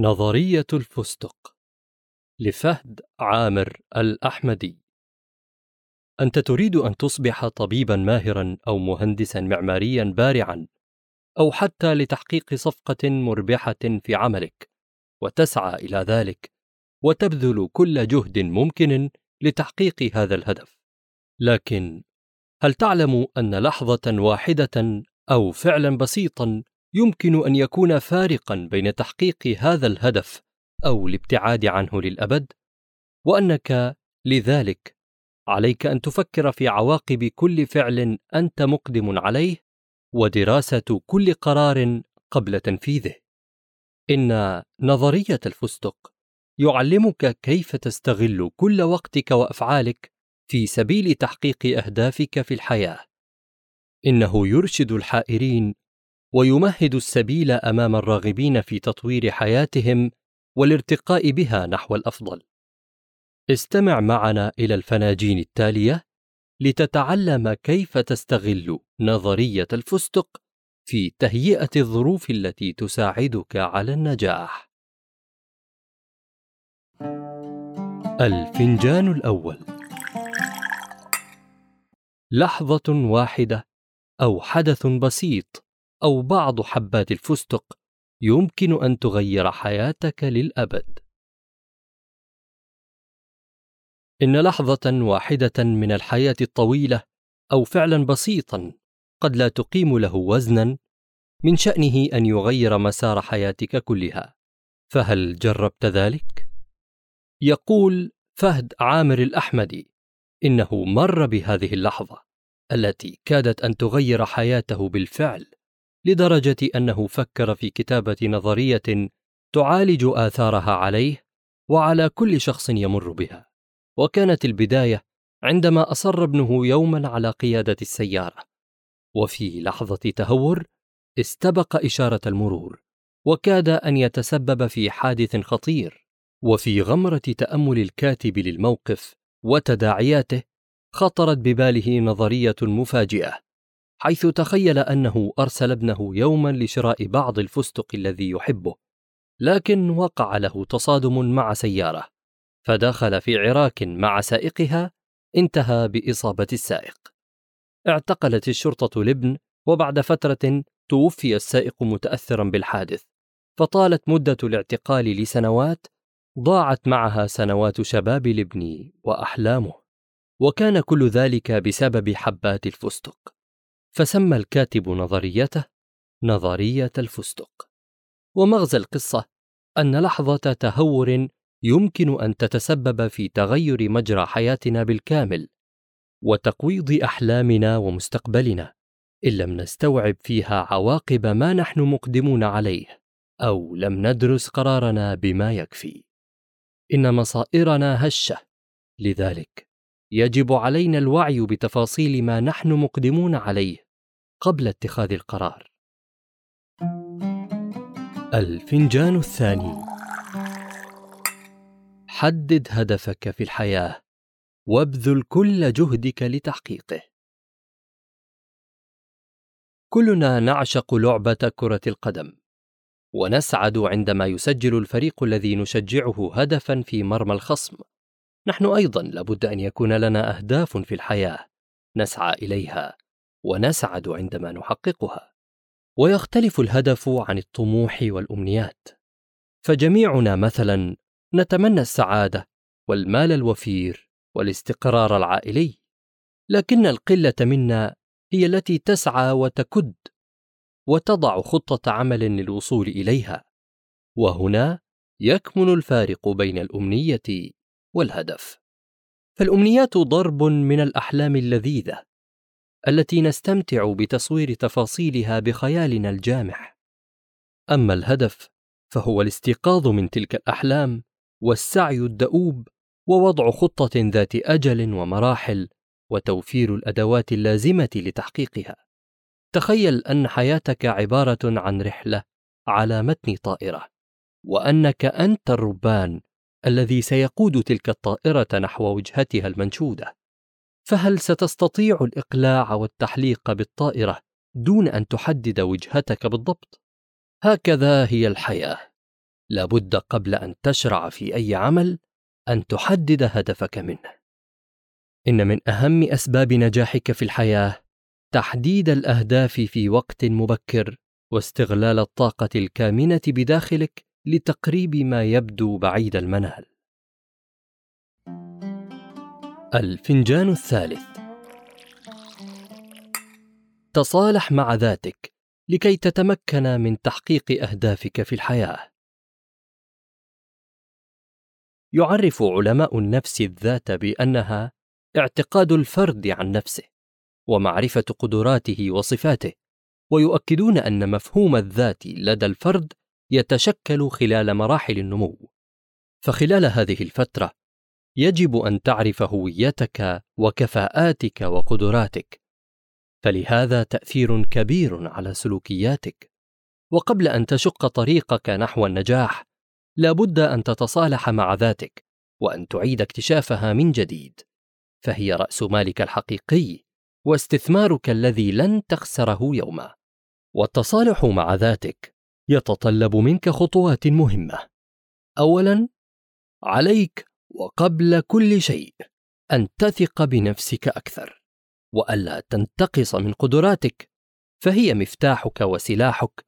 نظرية الفستق لفهد عامر الأحمدي. أنت تريد أن تصبح طبيبا ماهرا أو مهندسا معماريا بارعا أو حتى لتحقيق صفقة مربحة في عملك وتسعى إلى ذلك وتبذل كل جهد ممكن لتحقيق هذا الهدف. لكن هل تعلم أن لحظة واحدة أو فعلا بسيطا يمكن أن يكون فارقا بين تحقيق هذا الهدف أو الابتعاد عنه للأبد وأنك لذلك عليك أن تفكر في عواقب كل فعل أنت مقدم عليه ودراسة كل قرار قبل تنفيذه. إن نظرية الفستق يعلمك كيف تستغل كل وقتك وأفعالك في سبيل تحقيق أهدافك في الحياة. إنه يرشد الحائرين ويمهد السبيل أمام الراغبين في تطوير حياتهم والارتقاء بها نحو الأفضل. استمع معنا إلى الفناجين التالية لتتعلم كيف تستغل نظرية الفستق في تهيئة الظروف التي تساعدك على النجاح. الفنجان الأول. لحظة واحدة أو حدث بسيط. أو بعض حبات الفستق يمكن أن تغير حياتك للأبد. إن لحظة واحدة من الحياة الطويلة أو فعلا بسيطا قد لا تقيم له وزنا من شأنه أن يغير مسار حياتك كلها. فهل جربت ذلك؟ يقول فهد عامر الأحمدي إنه مر بهذه اللحظة التي كادت أن تغير حياته بالفعل لدرجة أنه فكر في كتابة نظرية تعالج آثارها عليه وعلى كل شخص يمر بها وكانت البداية عندما أصر ابنه يوما على قيادة السيارة وفي لحظة تهور استبق إشارة المرور وكاد أن يتسبب في حادث خطير وفي غمرة تأمل الكاتب للموقف وتداعياته خطرت بباله نظرية مفاجئة. حيث تخيل أنه أرسل ابنه يوما لشراء بعض الفستق الذي يحبه لكن وقع له تصادم مع سيارة فدخل في عراك مع سائقها انتهى بإصابة السائق. اعتقلت الشرطة الابن وبعد فترة توفي السائق متاثرا بالحادث فطالت مدة الاعتقال لسنوات ضاعت معها سنوات شباب الابن وأحلامه وكان كل ذلك بسبب حبات الفستق. فسمى الكاتب نظريته نظرية الفستق. ومغزى القصة أن لحظة تهور يمكن أن تتسبب في تغير مجرى حياتنا بالكامل وتقويض أحلامنا ومستقبلنا إن لم نستوعب فيها عواقب ما نحن مقدمون عليه أو لم ندرس قرارنا بما يكفي. إن مصائرنا هشة لذلك يجب علينا الوعي بتفاصيل ما نحن مقدمون عليه قبل اتخاذ القرار. الفنجان الثاني. حدد هدفك في الحياة وابذل كل جهدك لتحقيقه. كلنا نعشق لعبة كرة القدم ونسعد عندما يسجل الفريق الذي نشجعه هدفا في مرمى الخصم. نحن أيضا لابد أن يكون لنا أهداف في الحياة نسعى إليها ونسعد عندما نحققها. ويختلف الهدف عن الطموح والأمنيات. فجميعنا مثلا نتمنى السعادة والمال الوفير والاستقرار العائلي لكن القلة منا هي التي تسعى وتكد وتضع خطة عمل للوصول إليها. وهنا يكمن الفارق بين الأمنية والهدف. فالأمنيات ضرب من الأحلام اللذيذة التي نستمتع بتصوير تفاصيلها بخيالنا الجامح. أما الهدف فهو الاستيقاظ من تلك الأحلام والسعي الدؤوب ووضع خطة ذات أجل ومراحل وتوفير الأدوات اللازمة لتحقيقها. تخيل أن حياتك عبارة عن رحلة على متن طائرة وأنك أنت الربان الذي سيقود تلك الطائرة نحو وجهتها المنشودة. فهل ستستطيع الإقلاع والتحليق بالطائرة دون أن تحدد وجهتك بالضبط؟ هكذا هي الحياة. لابد قبل أن تشرع في أي عمل أن تحدد هدفك منه. إن من أهم أسباب نجاحك في الحياة تحديد الأهداف في وقت مبكر واستغلال الطاقة الكامنة بداخلك لتقريب ما يبدو بعيد المنال. الفنجان الثالث. تصالح مع ذاتك لكي تتمكن من تحقيق أهدافك في الحياة. يعرف علماء النفس الذات بأنها اعتقاد الفرد عن نفسه ومعرفة قدراته وصفاته ويؤكدون أن مفهوم الذات لدى الفرد يتشكل خلال مراحل النمو. فخلال هذه الفترة يجب أن تعرف هويتك وكفاءاتك وقدراتك. فلهذا تأثير كبير على سلوكياتك. وقبل أن تشق طريقك نحو النجاح لابد أن تتصالح مع ذاتك وأن تعيد اكتشافها من جديد. فهي رأس مالك الحقيقي واستثمارك الذي لن تخسره يوما. والتصالح مع ذاتك يتطلب منك خطوات مهمة. اولا عليك وقبل كل شيء أن تثق بنفسك أكثر وألا تنتقص من قدراتك فهي مفتاحك وسلاحك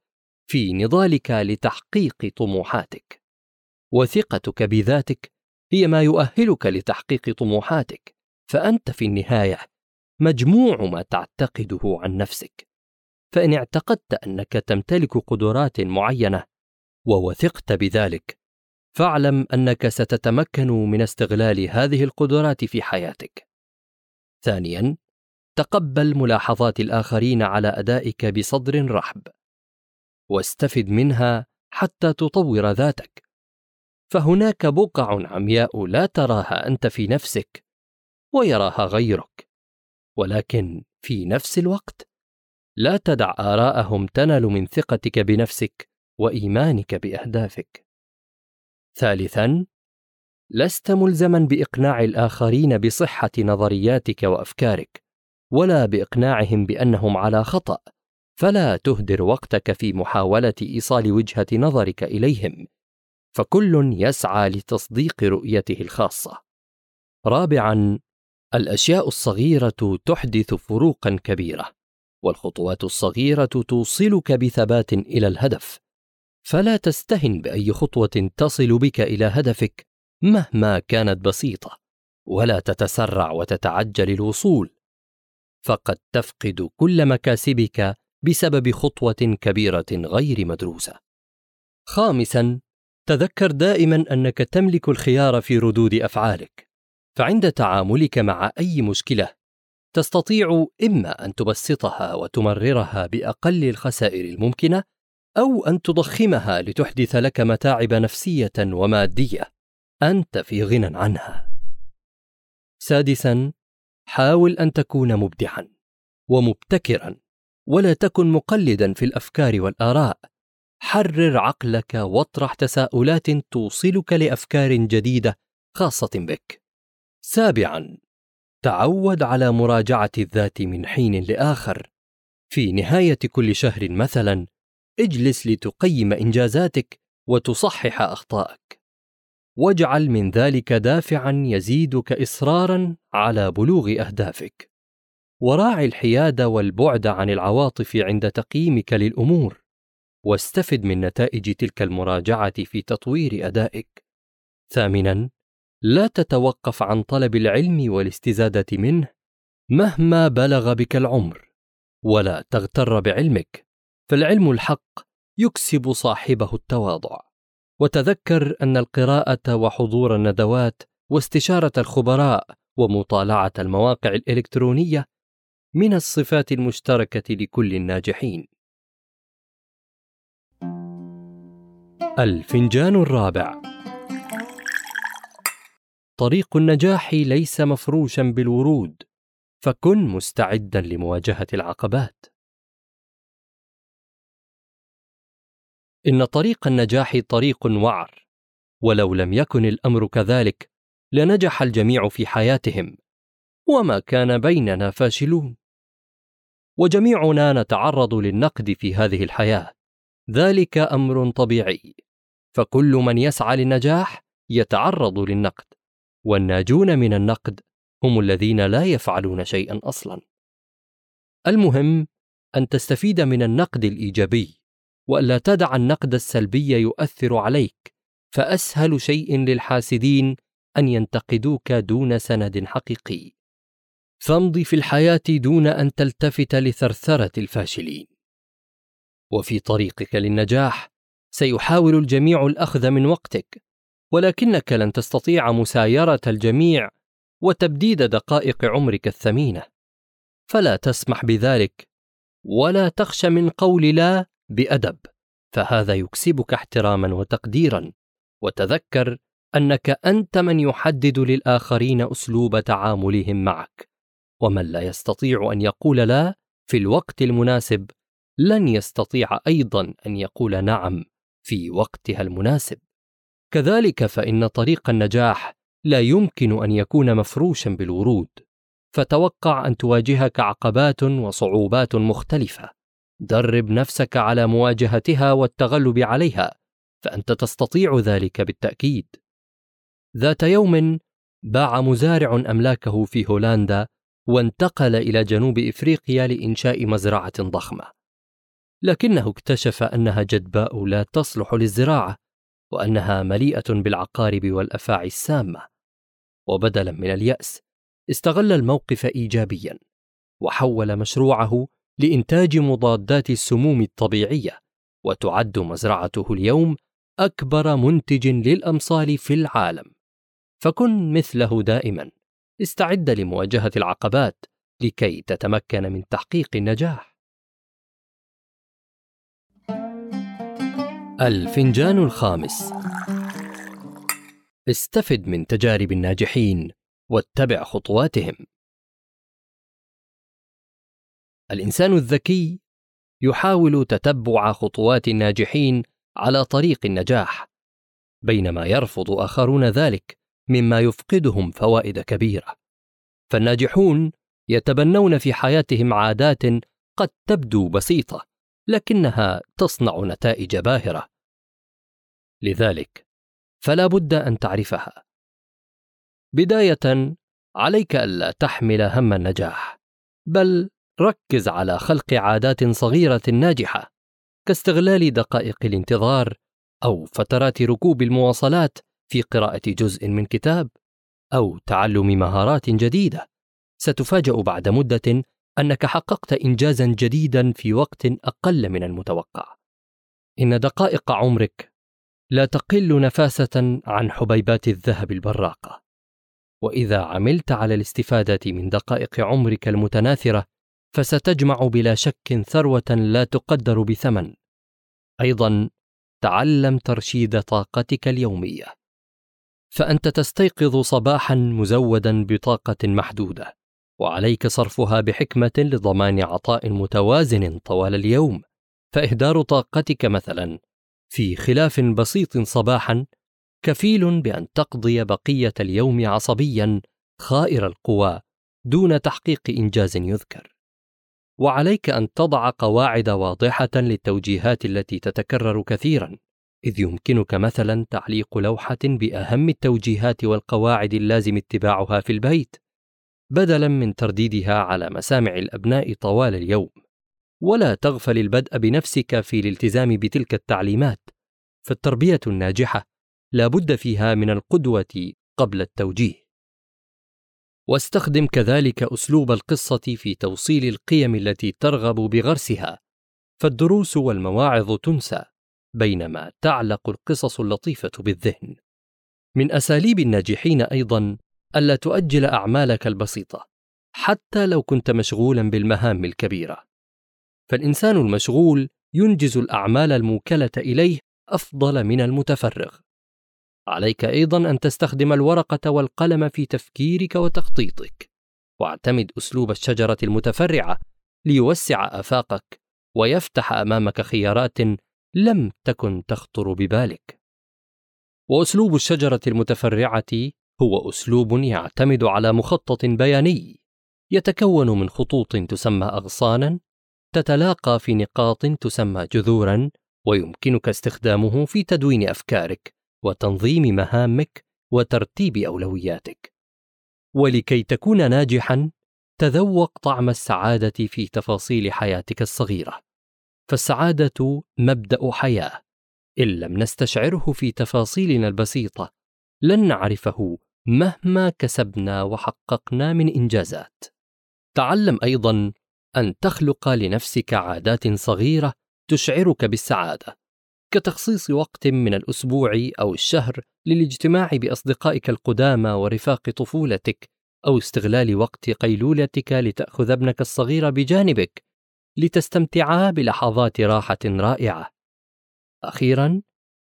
في نضالك لتحقيق طموحاتك. وثقتك بذاتك هي ما يؤهلك لتحقيق طموحاتك فأنت في النهاية مجموع ما تعتقده عن نفسك. فإن اعتقدت أنك تمتلك قدرات معينة ووثقت بذلك فاعلم أنك ستتمكن من استغلال هذه القدرات في حياتك. ثانيا تقبل ملاحظات الآخرين على أدائك بصدر رحب واستفد منها حتى تطور ذاتك. فهناك بقع عمياء لا تراها أنت في نفسك ويراها غيرك ولكن في نفس الوقت لا تدع آراءهم تنل من ثقتك بنفسك وإيمانك بأهدافك. ثالثا لست ملزما بإقناع الآخرين بصحة نظرياتك وأفكارك ولا بإقناعهم بأنهم على خطأ فلا تهدر وقتك في محاولة إيصال وجهة نظرك إليهم. فكل يسعى لتصديق رؤيته الخاصة. رابعا الأشياء الصغيرة تحدث فروقا كبيرة. والخطوات الصغيرة توصلك بثبات إلى الهدف. فلا تستهن بأي خطوة تصل بك إلى هدفك مهما كانت بسيطة ولا تتسرع وتتعجل الوصول. فقد تفقد كل مكاسبك بسبب خطوة كبيرة غير مدروسة. خامسا تذكر دائما أنك تملك الخيار في ردود أفعالك فعند تعاملك مع أي مشكلة تستطيع إما أن تبسطها وتمررها بأقل الخسائر الممكنة أو أن تضخمها لتحدث لك متاعب نفسية ومادية. أنت في غنى عنها. سادسا حاول أن تكون مبدعا ومبتكرا ولا تكن مقلدا في الأفكار والآراء. حرر عقلك واطرح تساؤلات توصلك لأفكار جديدة خاصة بك. سابعا تعود على مراجعة الذات من حين لآخر. في نهاية كل شهر مثلا اجلس لتقيم إنجازاتك وتصحح أخطائك. واجعل من ذلك دافعا يزيدك اصرارا على بلوغ أهدافك. وراعي الحياد والبعد عن العواطف عند تقييمك للأمور. واستفد من نتائج تلك المراجعة في تطوير أدائك. ثامنا لا تتوقف عن طلب العلم والاستزادة منه مهما بلغ بك العمر ولا تغتر بعلمك فالعلم الحق يكسب صاحبه التواضع. وتذكر أن القراءة وحضور الندوات واستشارة الخبراء ومطالعة المواقع الإلكترونية من الصفات المشتركة لكل الناجحين. الفنجان الرابع طريق النجاح ليس مفروشا بالورود فكن مستعدا لمواجهة العقبات. إن طريق النجاح طريق وعر ولو لم يكن الأمر كذلك لنجح الجميع في حياتهم وما كان بيننا فاشلون. وجميعنا نتعرض للنقد في هذه الحياة ذلك أمر طبيعي. فكل من يسعى للنجاح يتعرض للنقد. والناجون من النقد هم الذين لا يفعلون شيئا أصلا. المهم أن تستفيد من النقد الإيجابي والا تدع النقد السلبي يؤثر عليك فأسهل شيء للحاسدين أن ينتقدوك دون سند حقيقي. فامض في الحياة دون أن تلتفت لثرثرة الفاشلين. وفي طريقك للنجاح سيحاول الجميع الأخذ من وقتك. ولكنك لن تستطيع مسايرة الجميع وتبديد دقائق عمرك الثمينة. فلا تسمح بذلك ولا تخش من قول لا بأدب فهذا يكسبك احتراما وتقديرا. وتذكر أنك أنت من يحدد للآخرين أسلوب تعاملهم معك. ومن لا يستطيع أن يقول لا في الوقت المناسب لن يستطيع أيضا أن يقول نعم في وقتها المناسب. كذلك فإن طريق النجاح لا يمكن أن يكون مفروشا بالورود فتوقع أن تواجهك عقبات وصعوبات مختلفة. درب نفسك على مواجهتها والتغلب عليها فأنت تستطيع ذلك بالتأكيد. ذات يوم باع مزارع أملاكه في هولندا وانتقل إلى جنوب إفريقيا لإنشاء مزرعة ضخمة. لكنه اكتشف أنها جدباء لا تصلح للزراعة وأنها مليئة بالعقارب والأفاعي السامة. وبدلا من اليأس استغل الموقف ايجابيا وحول مشروعه لإنتاج مضادات السموم الطبيعية وتعد مزرعته اليوم أكبر منتج للأمصال في العالم. فكن مثله دائما استعد لمواجهة العقبات لكي تتمكن من تحقيق النجاح. الفنجان الخامس. استفد من تجارب الناجحين واتبع خطواتهم. الإنسان الذكي يحاول تتبع خطوات الناجحين على طريق النجاح بينما يرفض آخرون ذلك مما يفقدهم فوائد كبيرة. فالناجحون يتبنون في حياتهم عادات قد تبدو بسيطة لكنها تصنع نتائج باهرة. لذلك فلا بد أن تعرفها. بداية عليك ألا تحمل هم النجاح بل ركز على خلق عادات صغيرة ناجحة كاستغلال دقائق الانتظار أو فترات ركوب المواصلات في قراءة جزء من كتاب أو تعلم مهارات جديدة. ستفاجأ بعد مدة أنك حققت انجازا جديدا في وقت أقل من المتوقع. إن دقائق عمرك لا تقل نفاسة عن حبيبات الذهب البراقة. وإذا عملت على الاستفادة من دقائق عمرك المتناثرة فستجمع بلا شك ثروة لا تقدر بثمن. أيضا تعلم ترشيد طاقتك اليومية. فأنت تستيقظ صباحا مزودا بطاقة محدودة. وعليك صرفها بحكمة لضمان عطاء متوازن طوال اليوم فإهدار طاقتك مثلا. في خلاف بسيط صباحا كفيل بأن تقضي بقية اليوم عصبيا خائر القوى دون تحقيق إنجاز يذكر. وعليك أن تضع قواعد واضحة للتوجيهات التي تتكرر كثيرا إذ يمكنك مثلا تعليق لوحة بأهم التوجيهات والقواعد اللازم اتباعها في البيت. بدلا من ترديدها على مسامع الأبناء طوال اليوم. ولا تغفل البدء بنفسك في الالتزام بتلك التعليمات. فالتربية الناجحة لا بد فيها من القدوة قبل التوجيه. واستخدم كذلك أسلوب القصة في توصيل القيم التي ترغب بغرسها. فالدروس والمواعظ تنسى بينما تعلق القصص اللطيفة بالذهن. من أساليب الناجحين أيضا ألا تؤجل أعمالك البسيطة حتى لو كنت مشغولا بالمهام الكبيرة. فالإنسان المشغول ينجز الأعمال الموكلة إليه أفضل من المتفرغ. عليك أيضا أن تستخدم الورقة والقلم في تفكيرك وتخطيطك. واعتمد أسلوب الشجرة المتفرعة ليوسع آفاقك ويفتح أمامك خيارات لم تكن تخطر ببالك. وأسلوب الشجرة المتفرعة هو أسلوب يعتمد على مخطط بياني يتكون من خطوط تسمى اغصانا تتلاقى في نقاط تسمى جذورا ويمكنك استخدامه في تدوين أفكارك وتنظيم مهامك وترتيب أولوياتك. ولكي تكون ناجحا تذوق طعم السعادة في تفاصيل حياتك الصغيرة. فالسعادة مبدأ حياة إن لم نستشعره في تفاصيلنا البسيطة لن نعرفه مهما كسبنا وحققنا من إنجازات. تعلم أيضا أن تخلق لنفسك عادات صغيرة تشعرك بالسعادة كتخصيص وقت من الأسبوع أو الشهر للاجتماع بأصدقائك القدامى ورفاق طفولتك أو استغلال وقت قيلولتك لتأخذ ابنك الصغير بجانبك لتستمتعا بلحظات راحة رائعة. أخيرا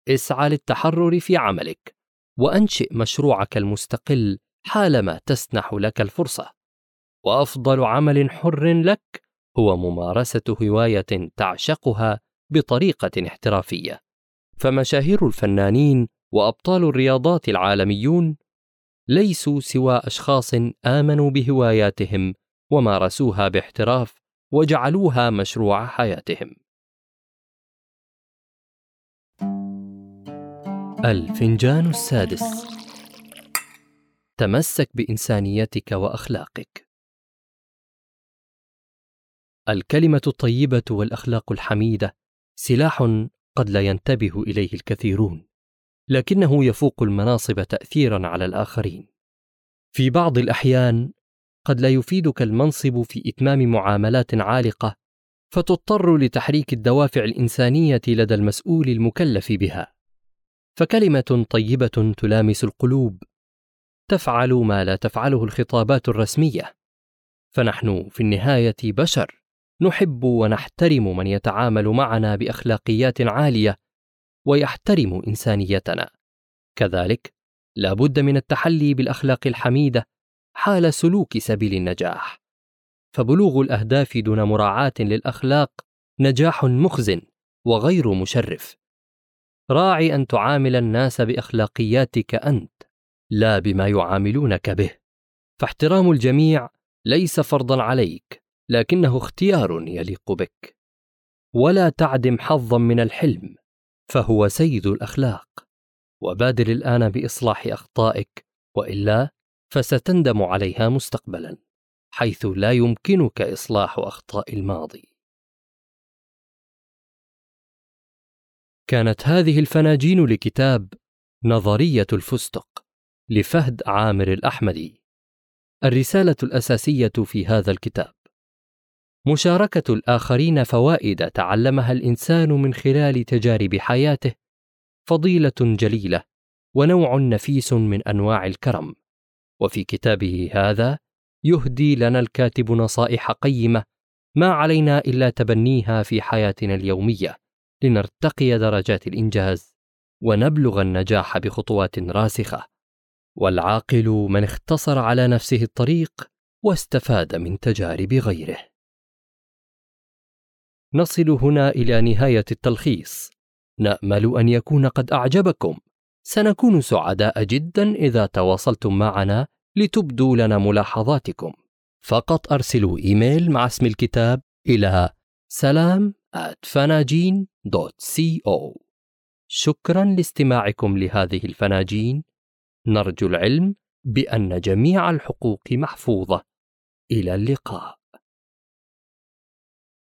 اسعى للتحرر في عملك. وأنشئ مشروعك المستقل حالما تسنح لك الفرصة. وأفضل عمل حر لك هو ممارسة هواية تعشقها بطريقة احترافية. فمشاهير الفنانين وأبطال الرياضات العالميون ليسوا سوى أشخاص آمنوا بهواياتهم ومارسوها باحتراف وجعلوها مشروع حياتهم. الفنجان السادس. تمسك بإنسانيتك وأخلاقك. الكلمة الطيبة والأخلاق الحميدة سلاح قد لا ينتبه إليه الكثيرون لكنه يفوق المناصب تاثيرا على الآخرين. في بعض الأحيان قد لا يفيدك المنصب في إتمام معاملات عالقة فتضطر لتحريك الدوافع الإنسانية لدى المسؤول المكلف بها. فكلمة طيبة تلامس القلوب. تفعل ما لا تفعله الخطابات الرسمية. فنحن في النهاية بشر. نحب ونحترم من يتعامل معنا بأخلاقيات عالية. ويحترم إنسانيتنا. كذلك لا بد من التحلي بالأخلاق الحميدة حال سلوك سبيل النجاح. فبلوغ الأهداف دون مراعاة للأخلاق نجاح مخزن وغير مشرف. راعي أن تعامل الناس بأخلاقياتك أنت لا بما يعاملونك به. فاحترام الجميع ليس فرضا عليك لكنه اختيار يليق بك. ولا تعدم حظا من الحلم فهو سيد الأخلاق. وبادر الآن بإصلاح أخطائك وإلا فستندم عليها مستقبلا حيث لا يمكنك إصلاح أخطاء الماضي. كانت هذه الفناجين لكتاب نظرية الفستق لفهد عامر الأحمدي. الرسالة الأساسية في هذا الكتاب. مشاركة الآخرين فوائد تعلمها الإنسان من خلال تجارب حياته فضيلة جليلة ونوع نفيس من أنواع الكرم. وفي كتابه هذا يهدي لنا الكاتب نصائح قيمة ما علينا إلا تبنيها في حياتنا اليومية لنرتقي درجات الإنجاز ونبلغ النجاح بخطوات راسخة. والعاقل من اختصر على نفسه الطريق واستفاد من تجارب غيره. نصل هنا إلى نهاية التلخيص. نأمل أن يكون قد أعجبكم. سنكون سعداء جدا إذا تواصلتم معنا لتبدوا لنا ملاحظاتكم. فقط أرسلوا إيميل مع اسم الكتاب إلى سلام فناجين.co شكرا لاستماعكم لهذه الفناجين. نرجو العلم بأن جميع الحقوق محفوظة. إلى اللقاء.